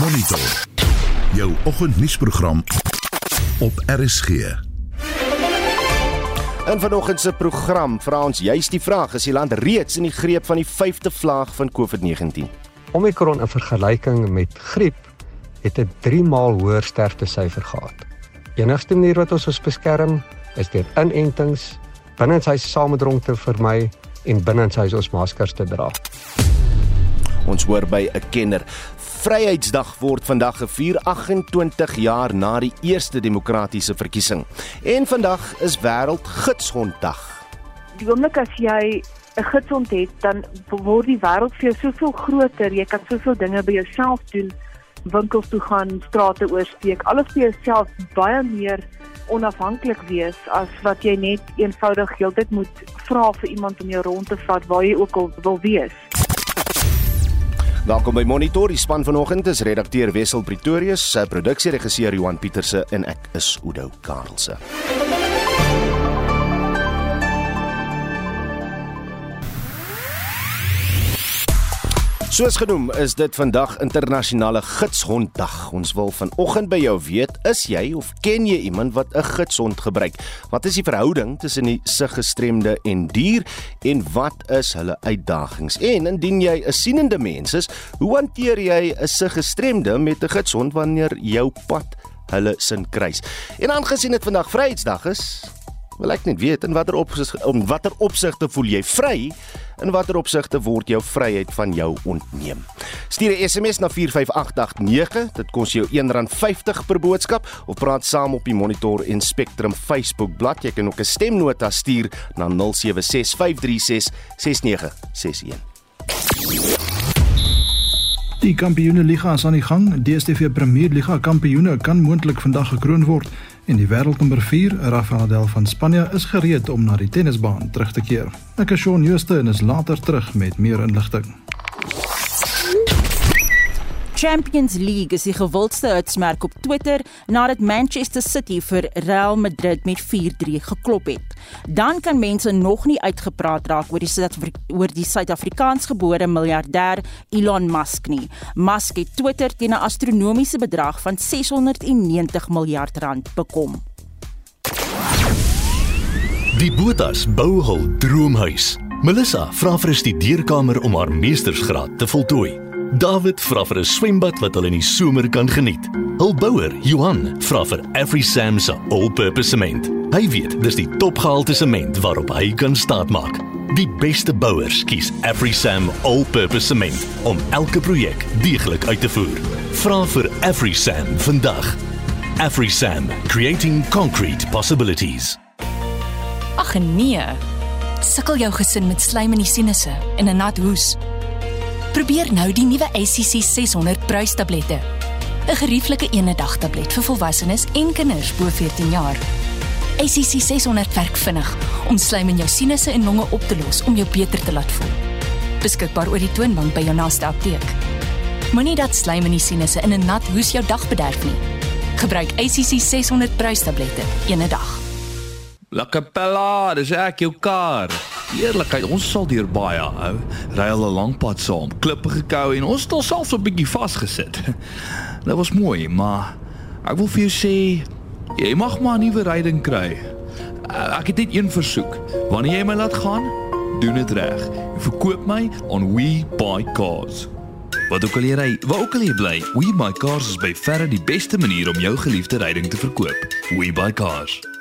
Monitor. Jou oggendnuusprogram op RSG. In vanoggend se program vra ons juist die vraag: is die land reeds in die greep van die 5de vlaag van COVID-19? Omicron in vergelyking met griep het 'n 3 maal hoër sterftesyfer gehad. Enigste manier wat ons ons beskerm is deur inentings, binnenshuis saamdronk te vermy en binnenshuis ons maskers te dra. Ons hoor by 'n kenner. Vryheidsdag word vandag gevier 28 jaar na die eerste demokratiese verkiesing. En vandag is wêreld gidshonddag. Die oomblik as jy 'n gidshond het, dan word die wêreld vir jou soveel groter. Jy kan soveel dinge by jouself doen, winkels toe gaan, strate oorsteek, alles vir jouself baie meer onafhanklik wees as wat jy net eenvoudig heeltyd moet vra vir iemand om jou rond te vat waar jy ook al wil wees. Welkom by Monitor. Die span vanoggend is redakteur Wessel Pretorius, produksieregisseur Johan Pieterse en ek is Udo Karlse. Soos genoem is dit vandag internasionale gidshonddag. Ons wil vanoggend by jou weet, is jy of ken jy iemand wat 'n gidshond gebruik? Wat is die verhouding tussen die siggestremde en dier en wat is hulle uitdagings? En indien jy 'n sienende mens is, hoe hanteer jy 'n siggestremde met 'n gidshond wanneer jou pad hulle sin kruis? En aangesien dit vandag Vryheidsdag is, wil ek net weet in watter opsigte om watter opsigte voel jy vry? In watter opsigte word jou vryheid van jou ontneem? Stuur 'n SMS na 45889. Dit kos jou R1.50 per boodskap of praat saam op die Monitor en Spectrum Facebook bladsy. Jy kan ook 'n stemnota stuur na 0765366961. Die Kampioenliga is aan die gang. DStv Premier Liga kampioene kan moontlik vandag gekroon word en die wêreldnommer 4, Rafael Nadal van Spanje, is gereed om na die tennisbaan terug te keer. Ek is Shaun Schuster en is later terug met meer inligting. Champions League is die gewildste uitsmerk op Twitter nadat Manchester City vir Real Madrid met 4-3 geklop het. Dan kan mense nog nie uitgepraat raak oor die oor die Suid-Afrikaansgebore miljardêr Elon Musk nie. Musk het Twitter teen 'n astronomiese bedrag van 690 miljard rand bekom. Die Botas bou hul droomhuis. Melissa vra vir 'n studeerkamer om haar meestersgraad te voltooi. David vra vir 'n swembad wat hulle in die somer kan geniet. Hul bouer, Johan, vra vir AfriSam se all-purpose sement. Hy weet dis die topgehalte sement waarop hy kan staatmaak. Die beste bouers kies AfriSam all-purpose sement om elke projek deeglik uit te voer. Vra vir AfriSam vandag. AfriSam, creating concrete possibilities. Ag nee. Sukkel jou gesin met slijm in die sinusse en 'n nat hoes? Probeer nou die nuwe ACC 600 pruistablette. 'n Gerieflike eendag tablet vir volwassenes en kinders bo 14 jaar. ACC 600 werk vinnig om slijm in jou sinusse en longe op te los om jou beter te laat voel. Beskikbaar oor die toonbank by jou naaste apteek. Moenie dat slijm in die sinusse in 'n nat hoes jou dag bederf nie. Gebruik ACC 600 pruistablette eendag. La Capella, dis ek jou kar. Eerlikheid, ons sal deur baie hou. Ry al 'n lang pad saam, klippe gekou en ons het selfs 'n bietjie vasgesit. Dit was mooi, maar ek wil vir jou sê jy mag maar 'n nuwe ryding kry. Ek het net een versoek. Wanneer jy my laat gaan, doen dit reg. Verkoop my on We Buy Cars. Wat ook al jy ry, waar ook al jy bly, We Buy Cars is by verre die beste manier om jou geliefde ryding te verkoop. We Buy Cars.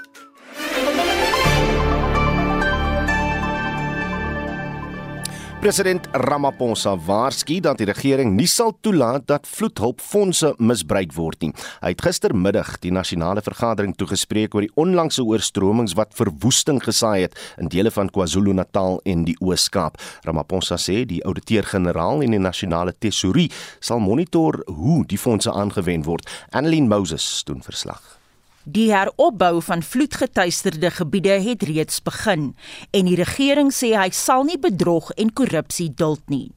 President Ramaphosa waarsku dat die regering nie sal toelaat dat vloedhulpfondse misbruik word nie. Hy het gistermiddag die nasionale vergadering toegespreek oor die onlangse oorstromings wat verwoesting gesaai het in dele van KwaZulu-Natal en die Oos-Kaap. Ramaphosa sê die ouditeur-generaal en die nasionale tesourie sal monitor hoe die fondse aangewend word. Annelien Moses doen verslag. Die heropbou van vloedgetuisterde gebiede het reeds begin en die regering sê hy sal nie bedrog en korrupsie duld nie.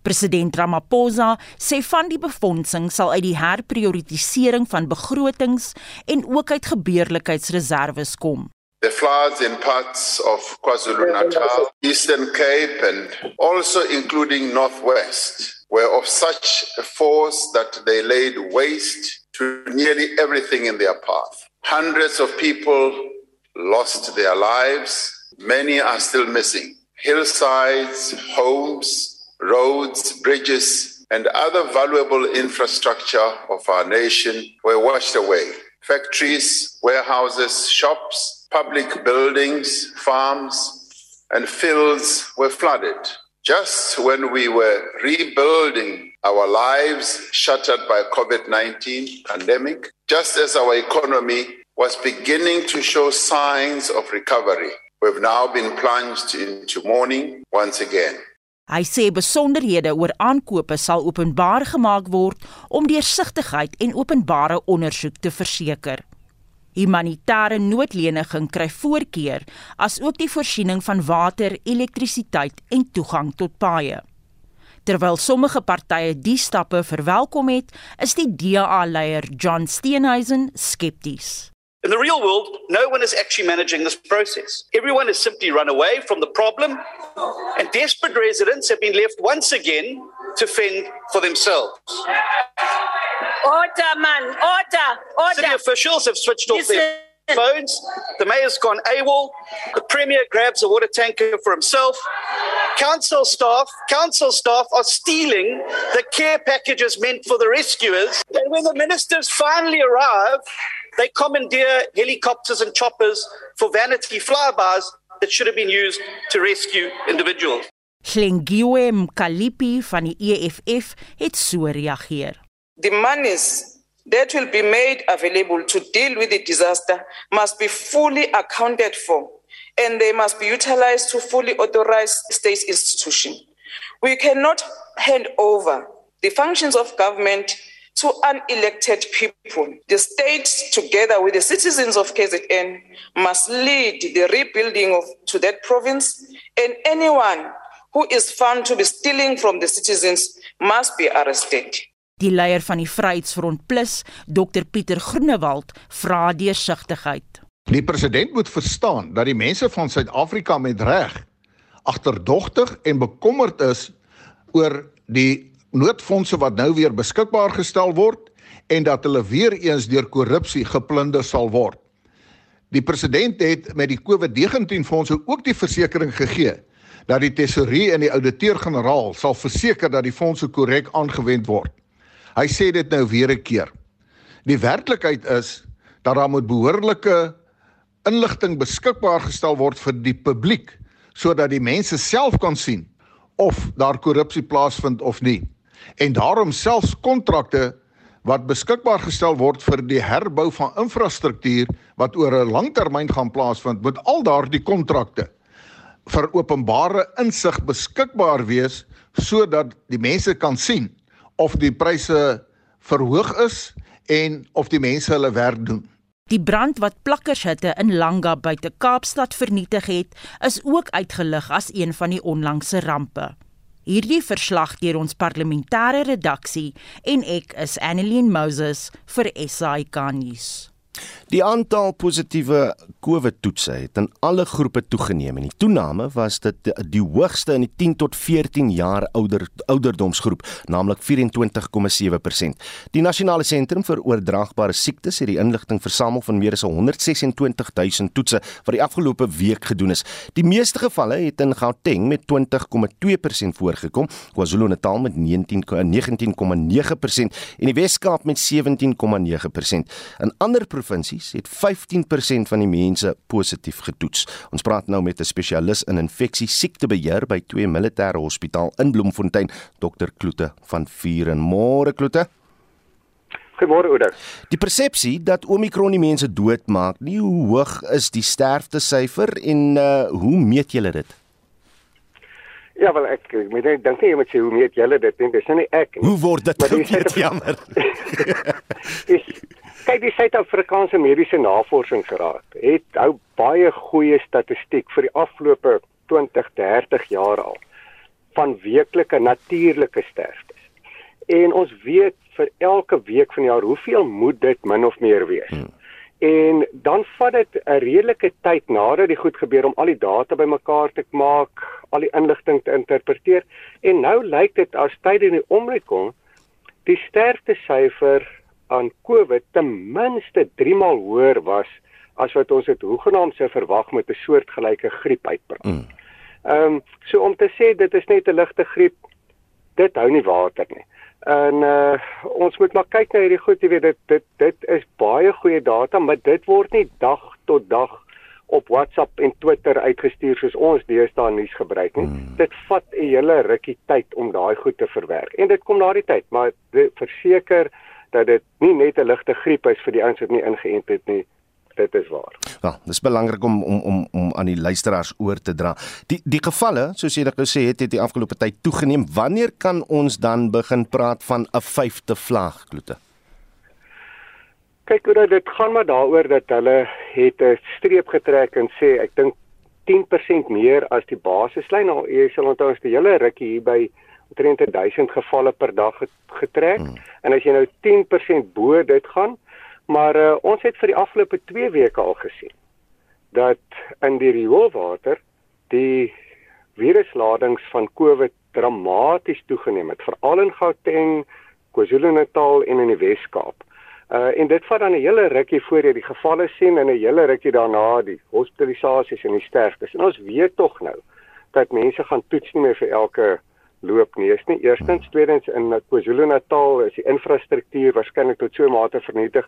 President Ramaphosa sê van die befondsing sal uit die herprioritisering van begrotings en ook uit gebeurlikheidsreserwes kom. The floods in parts of KwaZulu-Natal, Eastern Cape and also including Northwest were of such a force that they laid waste to nearly everything in their path. Hundreds of people lost their lives, many are still missing. Hillsides, homes, roads, bridges, and other valuable infrastructure of our nation were washed away. Factories, warehouses, shops, public buildings, farms, and fields were flooded. Just when we were rebuilding our lives shattered by COVID-19 pandemic, just as our economy was beginning to show signs of recovery, we've now been plunged into mourning once again. Hy sê besonderhede oor aankope sal openbaar gemaak word om deursigtigheid en openbare ondersoek te verseker. Humanitêre noodleniging kry voorkeur as ook die voorsiening van water, elektrisiteit en toegang tot paaie. Terwyl sommige partye die stappe verwelkom het, is die DA-leier John Steenhuisen skepties. In the real world, no one is actually managing this process. Everyone has simply run away from the problem, and desperate residents have been left once again to fend for themselves. Order, man, order, order. City officials have switched off Listen. their phones. The mayor's gone AWOL. The premier grabs a water tanker for himself. Council staff, council staff are stealing the care packages meant for the rescuers. And when the ministers finally arrive, they commandeer helicopters and choppers for vanity flybys that should have been used to rescue individuals. Glengiwe Mkalipi van die EFF het so reageer. the monies that will be made available to deal with the disaster must be fully accounted for and they must be utilized to fully authorize state institutions. We cannot hand over the functions of government to unelected people. The state, together with the citizens of KZN, must lead the rebuilding of to that province, and anyone who is found to be stealing from the citizens must be arrested. Die leier van die Vryheidsfront Plus, Dr Pieter Groenewald, vra deursigtigheid. Die president moet verstaan dat die mense van Suid-Afrika met reg agterdogtig en bekommerd is oor die noodfondse wat nou weer beskikbaar gestel word en dat hulle weer eens deur korrupsie geplunder sal word. Die president het met die COVID-19 fondse ook die versekering gegee dat die tesourier en die ouditeur-generaal sal verseker dat die fondse korrek aangewend word. Hy sê dit nou weer 'n keer. Die werklikheid is dat daar moet behoorlike inligting beskikbaar gestel word vir die publiek sodat die mense self kan sien of daar korrupsie plaasvind of nie. En daarom selfs kontrakte wat beskikbaar gestel word vir die herbou van infrastruktuur wat oor 'n langtermyn gaan plaasvind, moet al daardie kontrakte vir openbare insig beskikbaar wees sodat die mense kan sien of die pryse verhoog is en of die mense hulle werk doen. Die brand wat plakkershitte in Langa buite Kaapstad vernietig het, is ook uitgelig as een van die onlangse rampe. Hierdie verslag deur ons parlementêre redaksie en ek is Annelien Moses vir SAK nuus. Die aantal positiewe COVID-toetse het in alle groepe toegeneem en die toename was dit die, hoogste in die 10 tot 14 jaar ouder ouderdomsgroep, naamlik 24,7%. Die Nasionale Sentrum vir Oordraagbare Siektes het die inligting versamel van meer as 126 000 toetse wat die afgelope week gedoen is. Die meeste gevalle het in Gauteng met 20,2% voorgekom, KwaZulu-Natal met 19,9% en die Wes-Kaap met 17,9%. In ander provinsies het 15% van die mense positief getoets. Ons praat nou met 'n spesialis in infeksie siektebeheer by twee militêre hospitaal in Bloemfontein, Dr Kloete van Vuren. Môre Kloete. Goeiemôre Ouder. Die persepsie dat Omicron die mense doodmaak, nie hoe hoog is die sterftesyfer en uh, hoe meet julle dit? Ja, wel ek ek moet net dink nie jy moet sê hoe meet julle dit nie, dis nie ek nie. Hoe word dit gemeet? Jammer. Dis kyk die Suid-Afrikaanse Mediese Navorsingsraad het hou baie goeie statistiek vir die afgelope 20, 30 jaar al van weeklike natuurlike sterftes. En ons weet vir elke week van die jaar hoeveel moet dit min of meer wees. Hmm. En dan vat dit 'n redelike tyd nadat die goed gebeur om al die data bymekaar te maak, al die inligting te interpreteer en nou lyk dit as tyd in die omry kom die sterftesyfer aan COVID ten minste 3 maal hoër was as wat ons dit hoegenaamd sou verwag met 'n soortgelyke griepuitbraak. Ehm mm. um, so om te sê dit is net 'n ligte griep, dit hou nie water nie. En uh ons moet maar kyk na hierdie goed, jy weet dit dit dit is baie goeie data, maar dit word nie dag tot dag op WhatsApp en Twitter uitgestuur soos ons deesdae nuus gebruik nie. Hmm. Dit vat 'n hele rukkie tyd om daai goed te verwerk. En dit kom na die tyd, maar verseker dat dit nie net 'n ligte griep is vir die ouens wat nie ingeënt het nie. Dit is waar. Ja, dis belangrik om om om om aan die luisteraars oor te dra. Die die gevalle, soos jy dit gesê het, het die afgelope tyd toegeneem. Wanneer kan ons dan begin praat van 'n vyfde vlaag, Kloete? Kyk hoe dit gaan maar daaroor dat hulle het 'n streep getrek en sê ek dink 10% meer as die basislyn. Nou jy sal onthou as die hele rukkie hier by omtrent 1000 gevalle per dag getrek hmm. en as jy nou 10% bo dit gaan, maar uh, ons het vir die afgelope 2 weke al gesien dat in die rioolwater die virusladings van COVID dramaties toegeneem het, veral in Gauteng, KwaZulu-Natal en in die Wes-Kaap. Uh en dit vat dan 'n hele rukkie voor jy die gevalle sien en 'n hele rukkie daarna die hospitalisasies en die sterftes. En ons weet tog nou dat mense gaan toets nie meer vir elke loop nie. Is nie eerstens, tweedens in KwaZulu-Natal is die infrastruktuur waarskynlik tot so 'n mate vernietig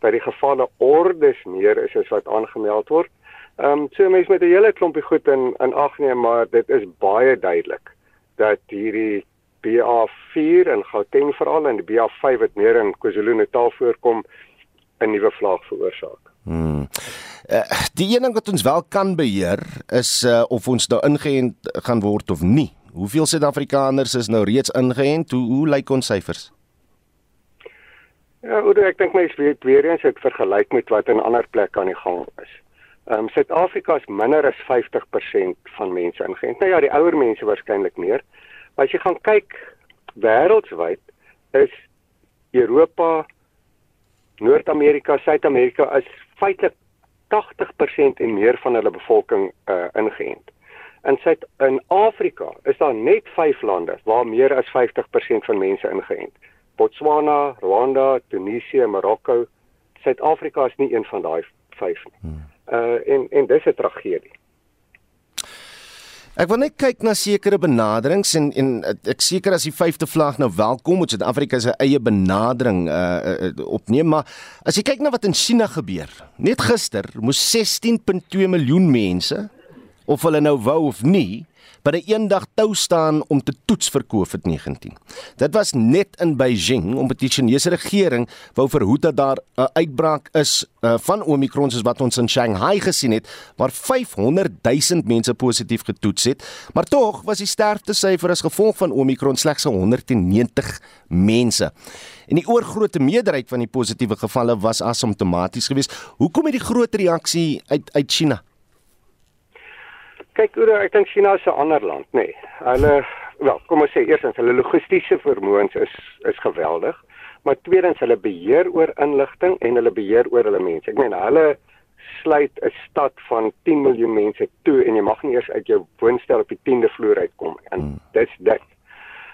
dat die gevalle ordes meer is as wat aangemeld word. Ehm um, so mense met 'n hele klompie goed in in ag neem, maar dit is baie duidelik dat hierdie BA4 in Gauteng veral en die BA5 wat meer in KwaZulu-Natal voorkom 'n nuwe vlaag veroorsaak. Hmm. Uh, die een ding wat ons wel kan beheer is uh, of ons nou ingeënt gaan word of nie. Hoeveel Suid-Afrikaners is nou reeds ingeënt? Hoe hoe lyk ons syfers? Ja, oor ek dink mense weet weer eens dit vergelyk met wat in ander plekke aan die gang is. Ehm um, Suid-Afrika is minder as 50% van mense ingeënt. Nou ja, die ouer mense waarskynlik meer. Maar as jy gaan kyk wêreldwyd is Europa, Noord-Amerika, Suid-Amerika is feitelik 80% en meer van hulle bevolking uh ingeënt. In Suid in Afrika is daar net 5 lande waar meer as 50% van mense ingeënt. Botswana, Rwanda, Tunesië, Marokko. Suid-Afrika is nie een van daai 5 nie. Hmm. Uh en en dis 'n tragedie. Ek wil net kyk na sekere benaderings en en ek seker as die vyfde vlag nou welkom moet Suid-Afrika se eie benadering uh, uh opneem maar as jy kyk na wat in China gebeur net gister moes 16.2 miljoen mense of hulle nou wou of nie by 'n eendag tou staan om te toets vir COVID-19. Dit was net in Beijing omdat die Chinese regering wou verhoed dat daar 'n uitbraak is uh, van Omicron soos wat ons in Shanghai gesien het, waar 500 000 mense positief getoets het, maar tog was die sterftesyfer as gevolg van Omicron slegs 190 mense. En die oorgrootste meerderheid van die positiewe gevalle was asymptomaties geweest. Hoekom het die groot reaksie uit uit China? Kyk hoe ek dink China is 'n ander land, nê. Nee. Hulle wel, kom ons sê eerstens hulle logistiese vermoëns is is geweldig, maar tweedens hulle beheer oor inligting en hulle beheer oor hulle mense. Ek meen hulle sluit 'n stad van 10 miljoen mense toe en jy mag nie eers uit jou woonstel op die 10de vloer uitkom nie. En hmm. dit's dit.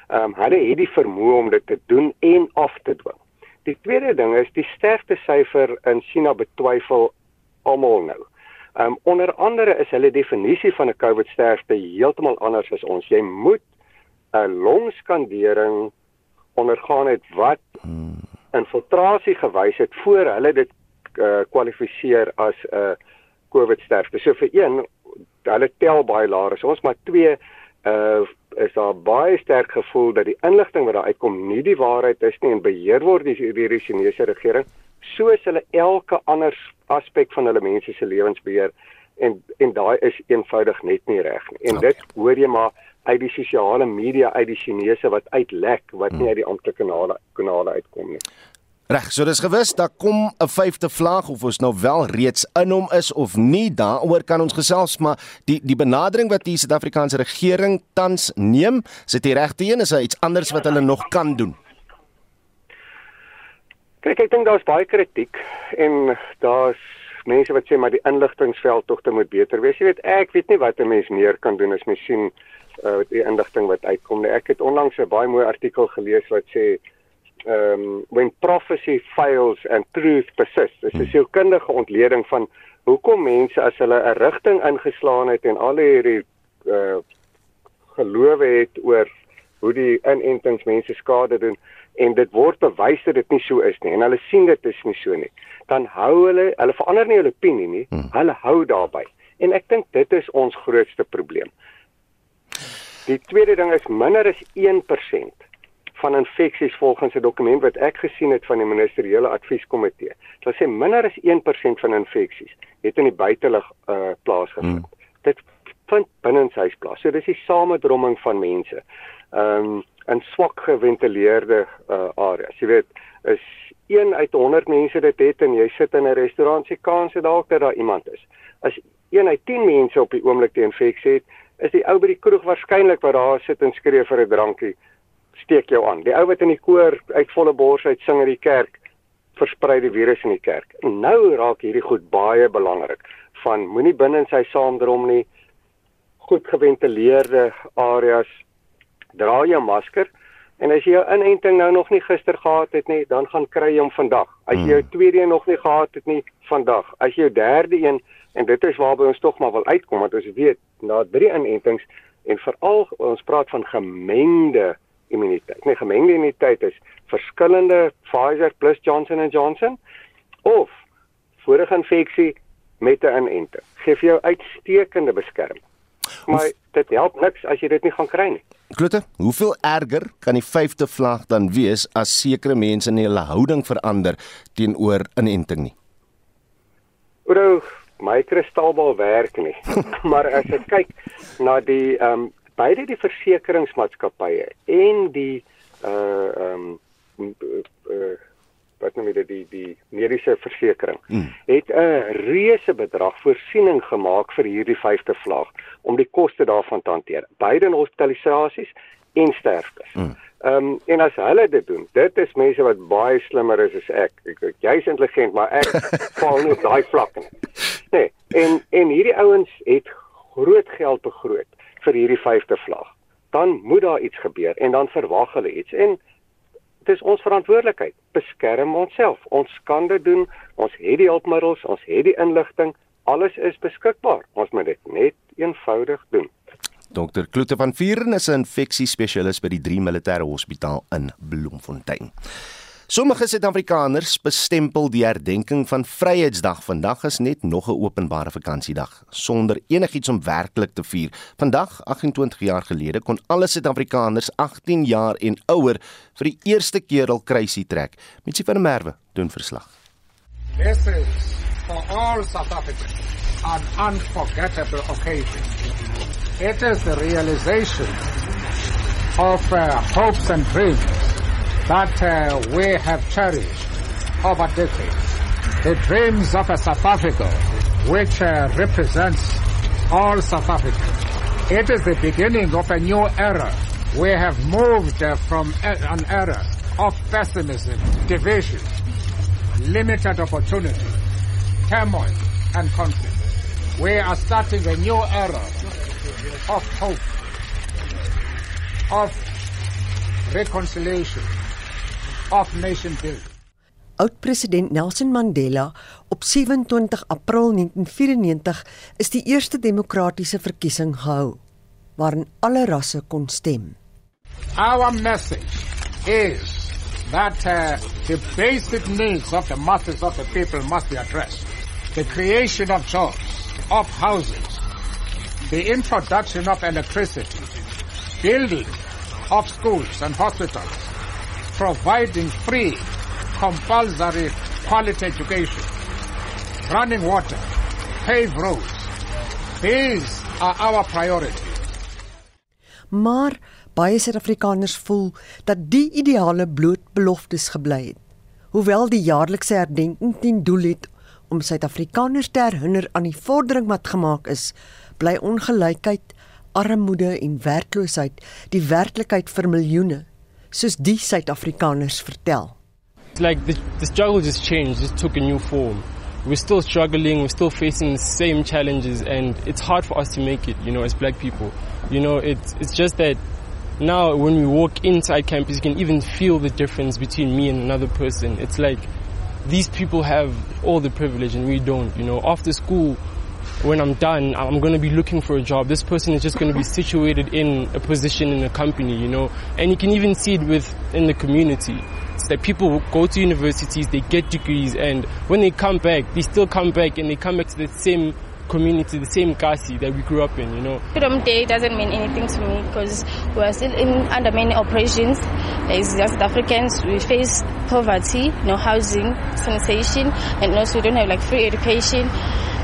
Ehm um, hulle het die vermoë om dit te doen en af te dwing. Die tweede ding is die sterftesyfer in China betwyfel almal nou. Ehm um, onder andere is hulle definisie van 'n COVID sterfte heeltemal anders as ons. Jy moet 'n longskandering ondergaan het wat infiltrasie gewys het voor hulle dit uh, kwalifiseer as 'n uh, COVID sterfte. So vir een, hulle tel baie laer as ons, maar twee uh is daar baie sterk gevoel dat die inligting wat daar uitkom nie die waarheid is nie en beheer word deur die Chinese regering soos hulle elke ander aspek van hulle mense se lewens beheer en en daai is eenvoudig net nie reg nie. En okay. dit hoor jy maar uit die sosiale media uit die Chinese wat uitlek wat hmm. nie uit die amptelike kanale kanale uitkom nie. Reg, so dis gewis dat kom 'n vyfde vlaag of ons nou wel reeds in hom is of nie, daaroor kan ons gesels, maar die die benadering wat die Suid-Afrikaanse regering tans neem, is dit die regte een, is daar iets anders wat hulle nog kan doen? Kyk, ek dink daar's baie kritiek en daar's mense wat sê maar die inligtingveld tog te moet beter wees. Jy weet, ek weet nie wat 'n mens meer kan doen as mens sien uh die inligting wat uitkom nie. Ek het onlangs 'n baie mooi artikel gelees wat sê um when prophecy fails and truth persists. Dit is 'n sielkundige ontleding van hoekom mense as hulle 'n rigting ingeslaan het en al hierdie uh gelowe het oor hoe die inentings mense skade doen en dit word bewys dat dit nie so is nie en hulle sien dit is nie so nie dan hou hulle hulle verander nie hulle opinie nie hmm. hulle hou daarby en ek dink dit is ons grootste probleem die tweede ding is minder as 1% van infeksies volgens 'n dokument wat ek gesien het van die ministeriële advieskomitee. Dit sê minder as 1% van infeksies het in die buitelug uh, plaasgevind. Hmm. Dit vind binnenshuis plaas. So dis die samedromming van mense. Ehm um, in swak geventileerde uh, areas. Jy weet, is 1 uit 100 mense dit het en jy sit in 'n restaurant, se kans is dalk dat daar iemand is. As 1 uit 10 mense op die oomblik die infeksie het, is die ou by die kroeg waarskynlik wat daar sit en skree vir 'n drankie steek jou aan. Die ou wat in die koor uit volle bors uit sing in die kerk versprei die virus in die kerk. En nou raak hierdie goed baie belangrik. Van moenie binne in sy saamdrom nie. Goed geventileerde areas. Dra jou masker. En as jy jou inenting nou nog nie gister gehad het nie, dan gaan kry jy hom vandag. As jy jou hmm. tweede een nog nie gehad het nie, vandag. As jy jou derde een en dit is waarby ons tog maar wil uitkom want ons weet na drie inentings en veral ons praat van gemengde immuniteit. Nee, gemengde immuniteit is verskillende Pfizer plus Johnson & Johnson of vorige infeksie met 'n inenting. Geef jou uitstekende beskerming. Maar dit help niks as jy dit nie gaan kry nie. Klote, hoeveel erger kan die vyfde vlag dan wees as sekere mense nie hulle houding verander teenoor inenting nie? Oor my kristalbal werk nie. maar as ek kyk na die ehm um, beide die versekeringsmaatskappye en die uh ehm um, uh, wat noem jy dit die die mediese versekering mm. het 'n reuse bedrag voorsiening gemaak vir hierdie vyfde vlaag om die koste daarvan te hanteer beide hospitalisasies en sterftes. Mm. Ehm um, en as hulle dit doen, dit is mense wat baie slimmer is as ek. Ek, ek jy's intelligent, maar ek val nie op daai vlak nie. Nee, en en hierdie ouens het groot geld begroot vir hierdie vyfde vlag. Dan moet daar iets gebeur en dan verwag hulle iets en dit is ons verantwoordelikheid. Beskerm onsself. Ons kan dit doen. Ons het die hulpmiddels, ons het die inligting. Alles is beskikbaar. Ons moet dit net eenvoudig doen. Dr. Kloete van Vieren is 'n infeksiespesialis by die 3 Militêre Hospitaal in Bloemfontein. Sommige Suid-Afrikaners bestempel die herdenking van Vryheidsdag vandag as net nog 'n openbare vakansiedag sonder enigiets om werklik te vier. Vandag, 28 jaar gelede, kon alle Suid-Afrikaners 18 jaar en ouer vir die eerste keer al kruisie trek. Mitsi van der Merwe doen verslag. This is for all South Africans an unforgettable occasion. It is the realization of uh, hopes and dreams that uh, we have cherished over decades. The dreams of a South Africa which uh, represents all South Africans. It is the beginning of a new era. We have moved uh, from an era of pessimism, division, limited opportunity, turmoil, and conflict. We are starting a new era of hope, of reconciliation, of nation building. Oud-president Nelson Mandela op 27 April 1994 is die eerste demokratiese verkiesing gehou waarin alle rasse kon stem. Our message is that uh, the basic needs of the masses of the people must be addressed. The creation of jobs, of houses, the introduction of electricity, building of schools and hospitals, providing free, compulsory quality education, running water, paved roads. These are our priorities. Maar baie Suid-Afrikaners voel dat die ideale bloot beloftes gebly het. Hoewel die jaarlikse herdenking ten doel het om Suid-Afrikaners te herinner aan die vordering wat gemaak is, bly ongelykheid, armoede en werkloosheid die werklikheid vir miljoene soos die Suid-Afrikaners vertel. It's like the, the struggle just changed, just took a new form. We're still struggling, we're still facing the same challenges, and it's hard for us to make it, you know, as black people. You know, it's, it's just that now when we walk inside campus, you can even feel the difference between me and another person. It's like these people have all the privilege and we don't, you know. After school, when I'm done, I'm going to be looking for a job. This person is just going to be situated in a position in a company, you know. And you can even see it with in the community. It's that people go to universities, they get degrees, and when they come back, they still come back and they come back to the same community, the same Kasi that we grew up in, you know. Freedom Day doesn't mean anything to me because we are still in under many oppressions. As South Africans, we face poverty, no housing, sanitation, and also we don't have like free education.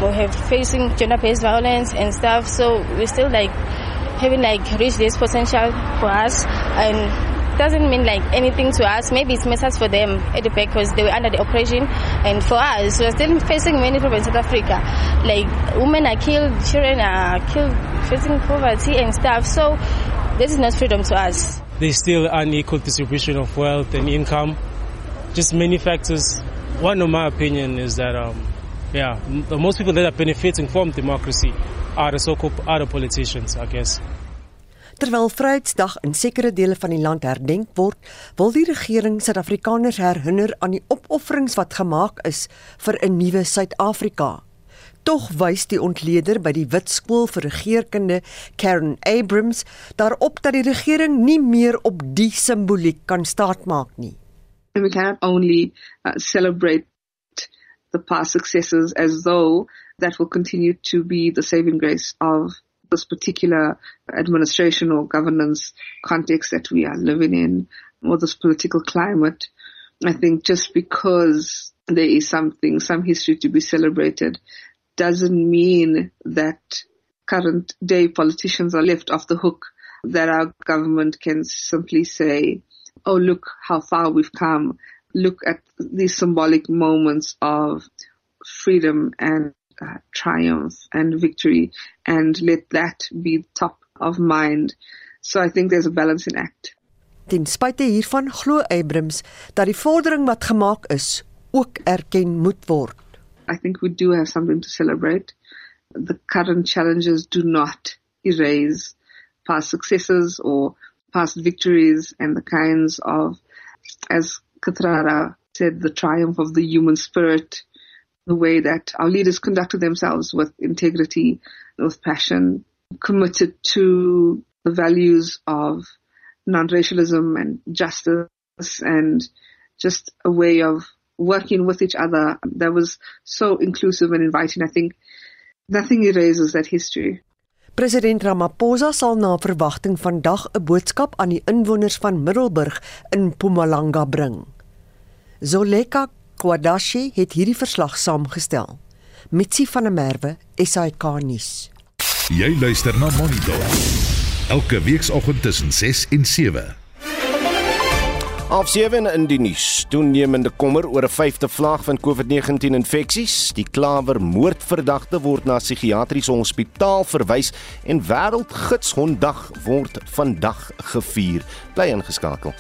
We have facing gender-based violence and stuff. So we're still like having like reached this potential for us and doesn't mean like anything to us. Maybe it's matters for them at the back because they were under the oppression. And for us, we're still facing many problems in South Africa. Like women are killed, children are killed, facing poverty and stuff. So this is not freedom to us. There's still unequal distribution of wealth and income. Just many factors. One of my opinion is that, um, yeah, the most people that are benefiting from democracy are the so-called other politicians, I guess. Terwyl Vryheidsdag in sekere dele van die land herdenk word, wil die regering Suid-Afrikaners herinner aan die opofferings wat gemaak is vir 'n nuwe Suid-Afrika. Tog wys die ontleder by die Wit Skool vir Regeringskunde, Karen Abrams, daarop dat die regering nie meer op die simboliek kan staatmaak nie. And we cannot only uh, celebrate the past successes as though that will continue to be the saving grace of this particular administration or governance context that we are living in or this political climate. I think just because there is something, some history to be celebrated doesn't mean that current day politicians are left off the hook, that our government can simply say, oh, look how far we've come. Look at these symbolic moments of freedom and uh, triumph and victory and let that be top of mind. So I think there's a balancing act. Ten spyte hiervan glo Abrams dat die vordering wat gemaak is ook erken moet word. I think we do have something to celebrate. The current challenges do not erase past successes or past victories and the kinds of, as Katrara said, the triumph of the human spirit the way that our leaders conducted themselves with integrity, with passion, committed to the values of non-racialism and justice and just a way of working with each other that was so inclusive and inviting. I think nothing erases that history. President Ramaphosa sal na verwagting vandag 'n boodskap aan die inwoners van Middelburg in Mpumalanga bring. Zoleka Kwadashi het hierdie verslag saamgestel. Mitsi van der Merwe, SAK nuus. Jy luister na Monitor. Elke weekoggend tussen 6 en 7. Op 7 in die nuus. Toenemende kommer oor 'n vyfde vlaag van COVID-19 infeksies. Die klawer moordverdagte word na psigiatriese hospitaal verwys en wêreldgidshonddag word vandag gevier. Bly ingeskakel.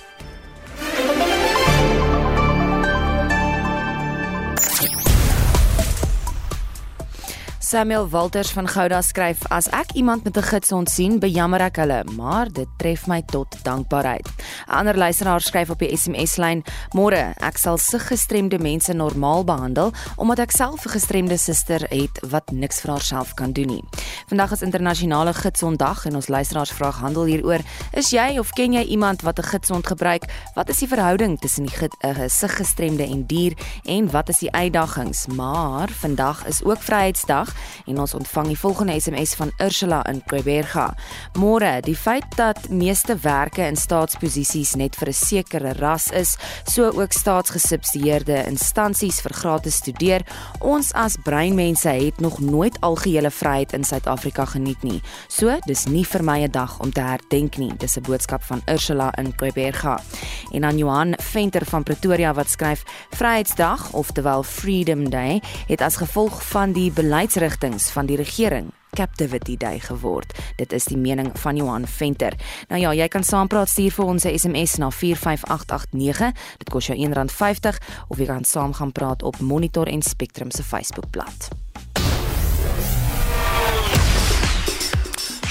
Samuel Walters van Gouda skryf: As ek iemand met 'n gidsond sien, bejammer ek hulle, maar dit tref my tot dankbaarheid. 'n Ander luisteraar skryf op die SMS-lyn: Môre, ek sal sig gestremde mense normaal behandel omdat ek self 'n gestremde suster het wat niks vir haarself kan doen nie. Vandag is internasionale gidsonddag en ons luisteraars vraag handel hieroor: Is jy of ken jy iemand wat 'n gidsond gebruik? Wat is die verhouding tussen die uh, sig gestremde en dier en wat is die uitdagings? Maar vandag is ook Vryheidsdag en ons ontvang die volgende SMS van Ursula in Kweberga. Môre, die feit dat meeste werke in staatsposisies net vir 'n sekere ras is, so ook staatsgesubsidieerde instansies vir gratis studeer, ons as breinmense het nog nooit algehele vryheid in Suid-Afrika geniet nie. So, dis nie vir my 'n dag om te herdenk nie. Dis 'n boodskap van Ursula in Kweberga. En dan Johan Venter van Pretoria wat skryf: Vryheidsdag, oftewel Freedom Day, het as gevolg van die beleidsrig inligtings van die regering Captivity Day geword. Dit is die mening van Johan Venter. Nou ja, jy kan saampraat stuur vir ons 'n SMS na 45889. Dit kos jou R1.50 of jy kan saam gaan praat op Monitor en Spectrum se Facebookblad.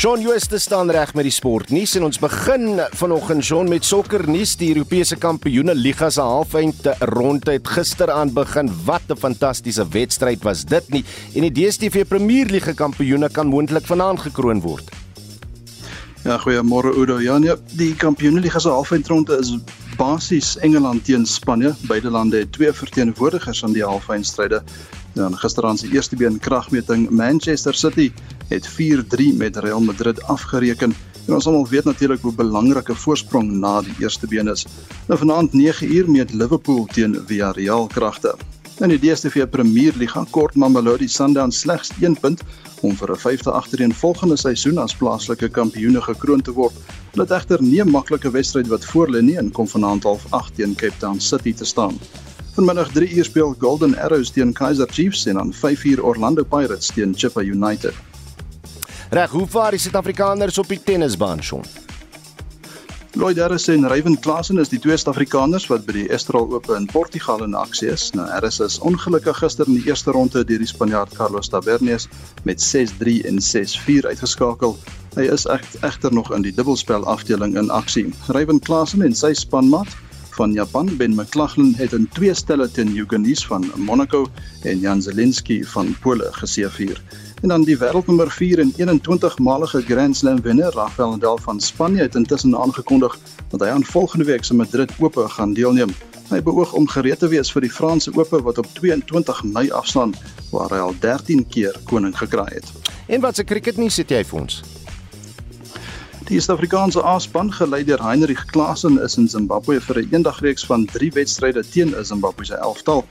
Shaun Jooste staan reg met die sportnuus en ons begin vanoggend Shaun met sokkernuus. Die Europese Kampioene Liga se halfeinde ronde het gisteraand begin. Wat 'n fantastiese wedstryd was dit nie. En die DStv Premier Liga kampioene kan moontlik vanaand gekroon word. Ja, goeiemôre Udo. Ja, nee, die Kampioene Liga se halfeindronde is basies Engeland teen Spanje. Beide lande het twee verteenwoordigers aan die halfeindstryde. Dan gisteraand se eerste been kragmeting Manchester City het 4-3 met Real Madrid afgereken. En ons almal weet natuurlik hoe belangrik 'n voorsprong na die eerste been is. Nou vanaand 9uur meet Liverpool teen Villarreal kragte. In die DStv Premier Liga kort Mamelodi Sundowns slegs 1 punt om vir 'n vyfde agtereenvolgende seisoen as plaaslike kampioene gekroon te word. Hulle het egter nie 'n maklike wedstryd wat voor lê nie en kom vanaand half 8 teen Cape Town City te staan. Vanmiddag 3 uur speel Golden Arrows teen Kaizer Chiefs en dan 5 uur Orlando Pirates teen Chippa United. Reg, hoe vaar die Suid-Afrikaners op die tennisbaan, Shaun? Lloyd Harris en Ryan Klassen is die twee Suid-Afrikaners wat by die Estoril Ope in Portugal in aksie is. Nou Harris is ongelukkig gister in die eerste ronde deur die Spanjaard Carlos Tabernes met 6-3 en 6-4 uitgeskakel. Hy is egter nog in die dubbelspel afdeling in aksie. Ryan Klassen en sy spanmaat van Japan, Ben McLaughlin, het in twee stelle teen Eugenis van Monaco en Jan Zelinski van Pole geseëvier. En dan die wêreldnommer 4 en 21 malige Grand Slam wenner Rafael Nadal van Spanje het intussen aangekondig dat hy aan volgende week se Madrid Ope gaan deelneem. Hy beoog om gereed te wees vir die Franse Ope wat op 22 Mei afslaan waar hy al 13 keer koning gekry het. En wat se cricketnuus het jy vir ons? Die Suid-Afrikaanse A-span gelei deur Heinrich Klaasen is in Zimbabwe vir 'n eendagreeks van 3 wedstryde teen 'n Zimbabwese elftal.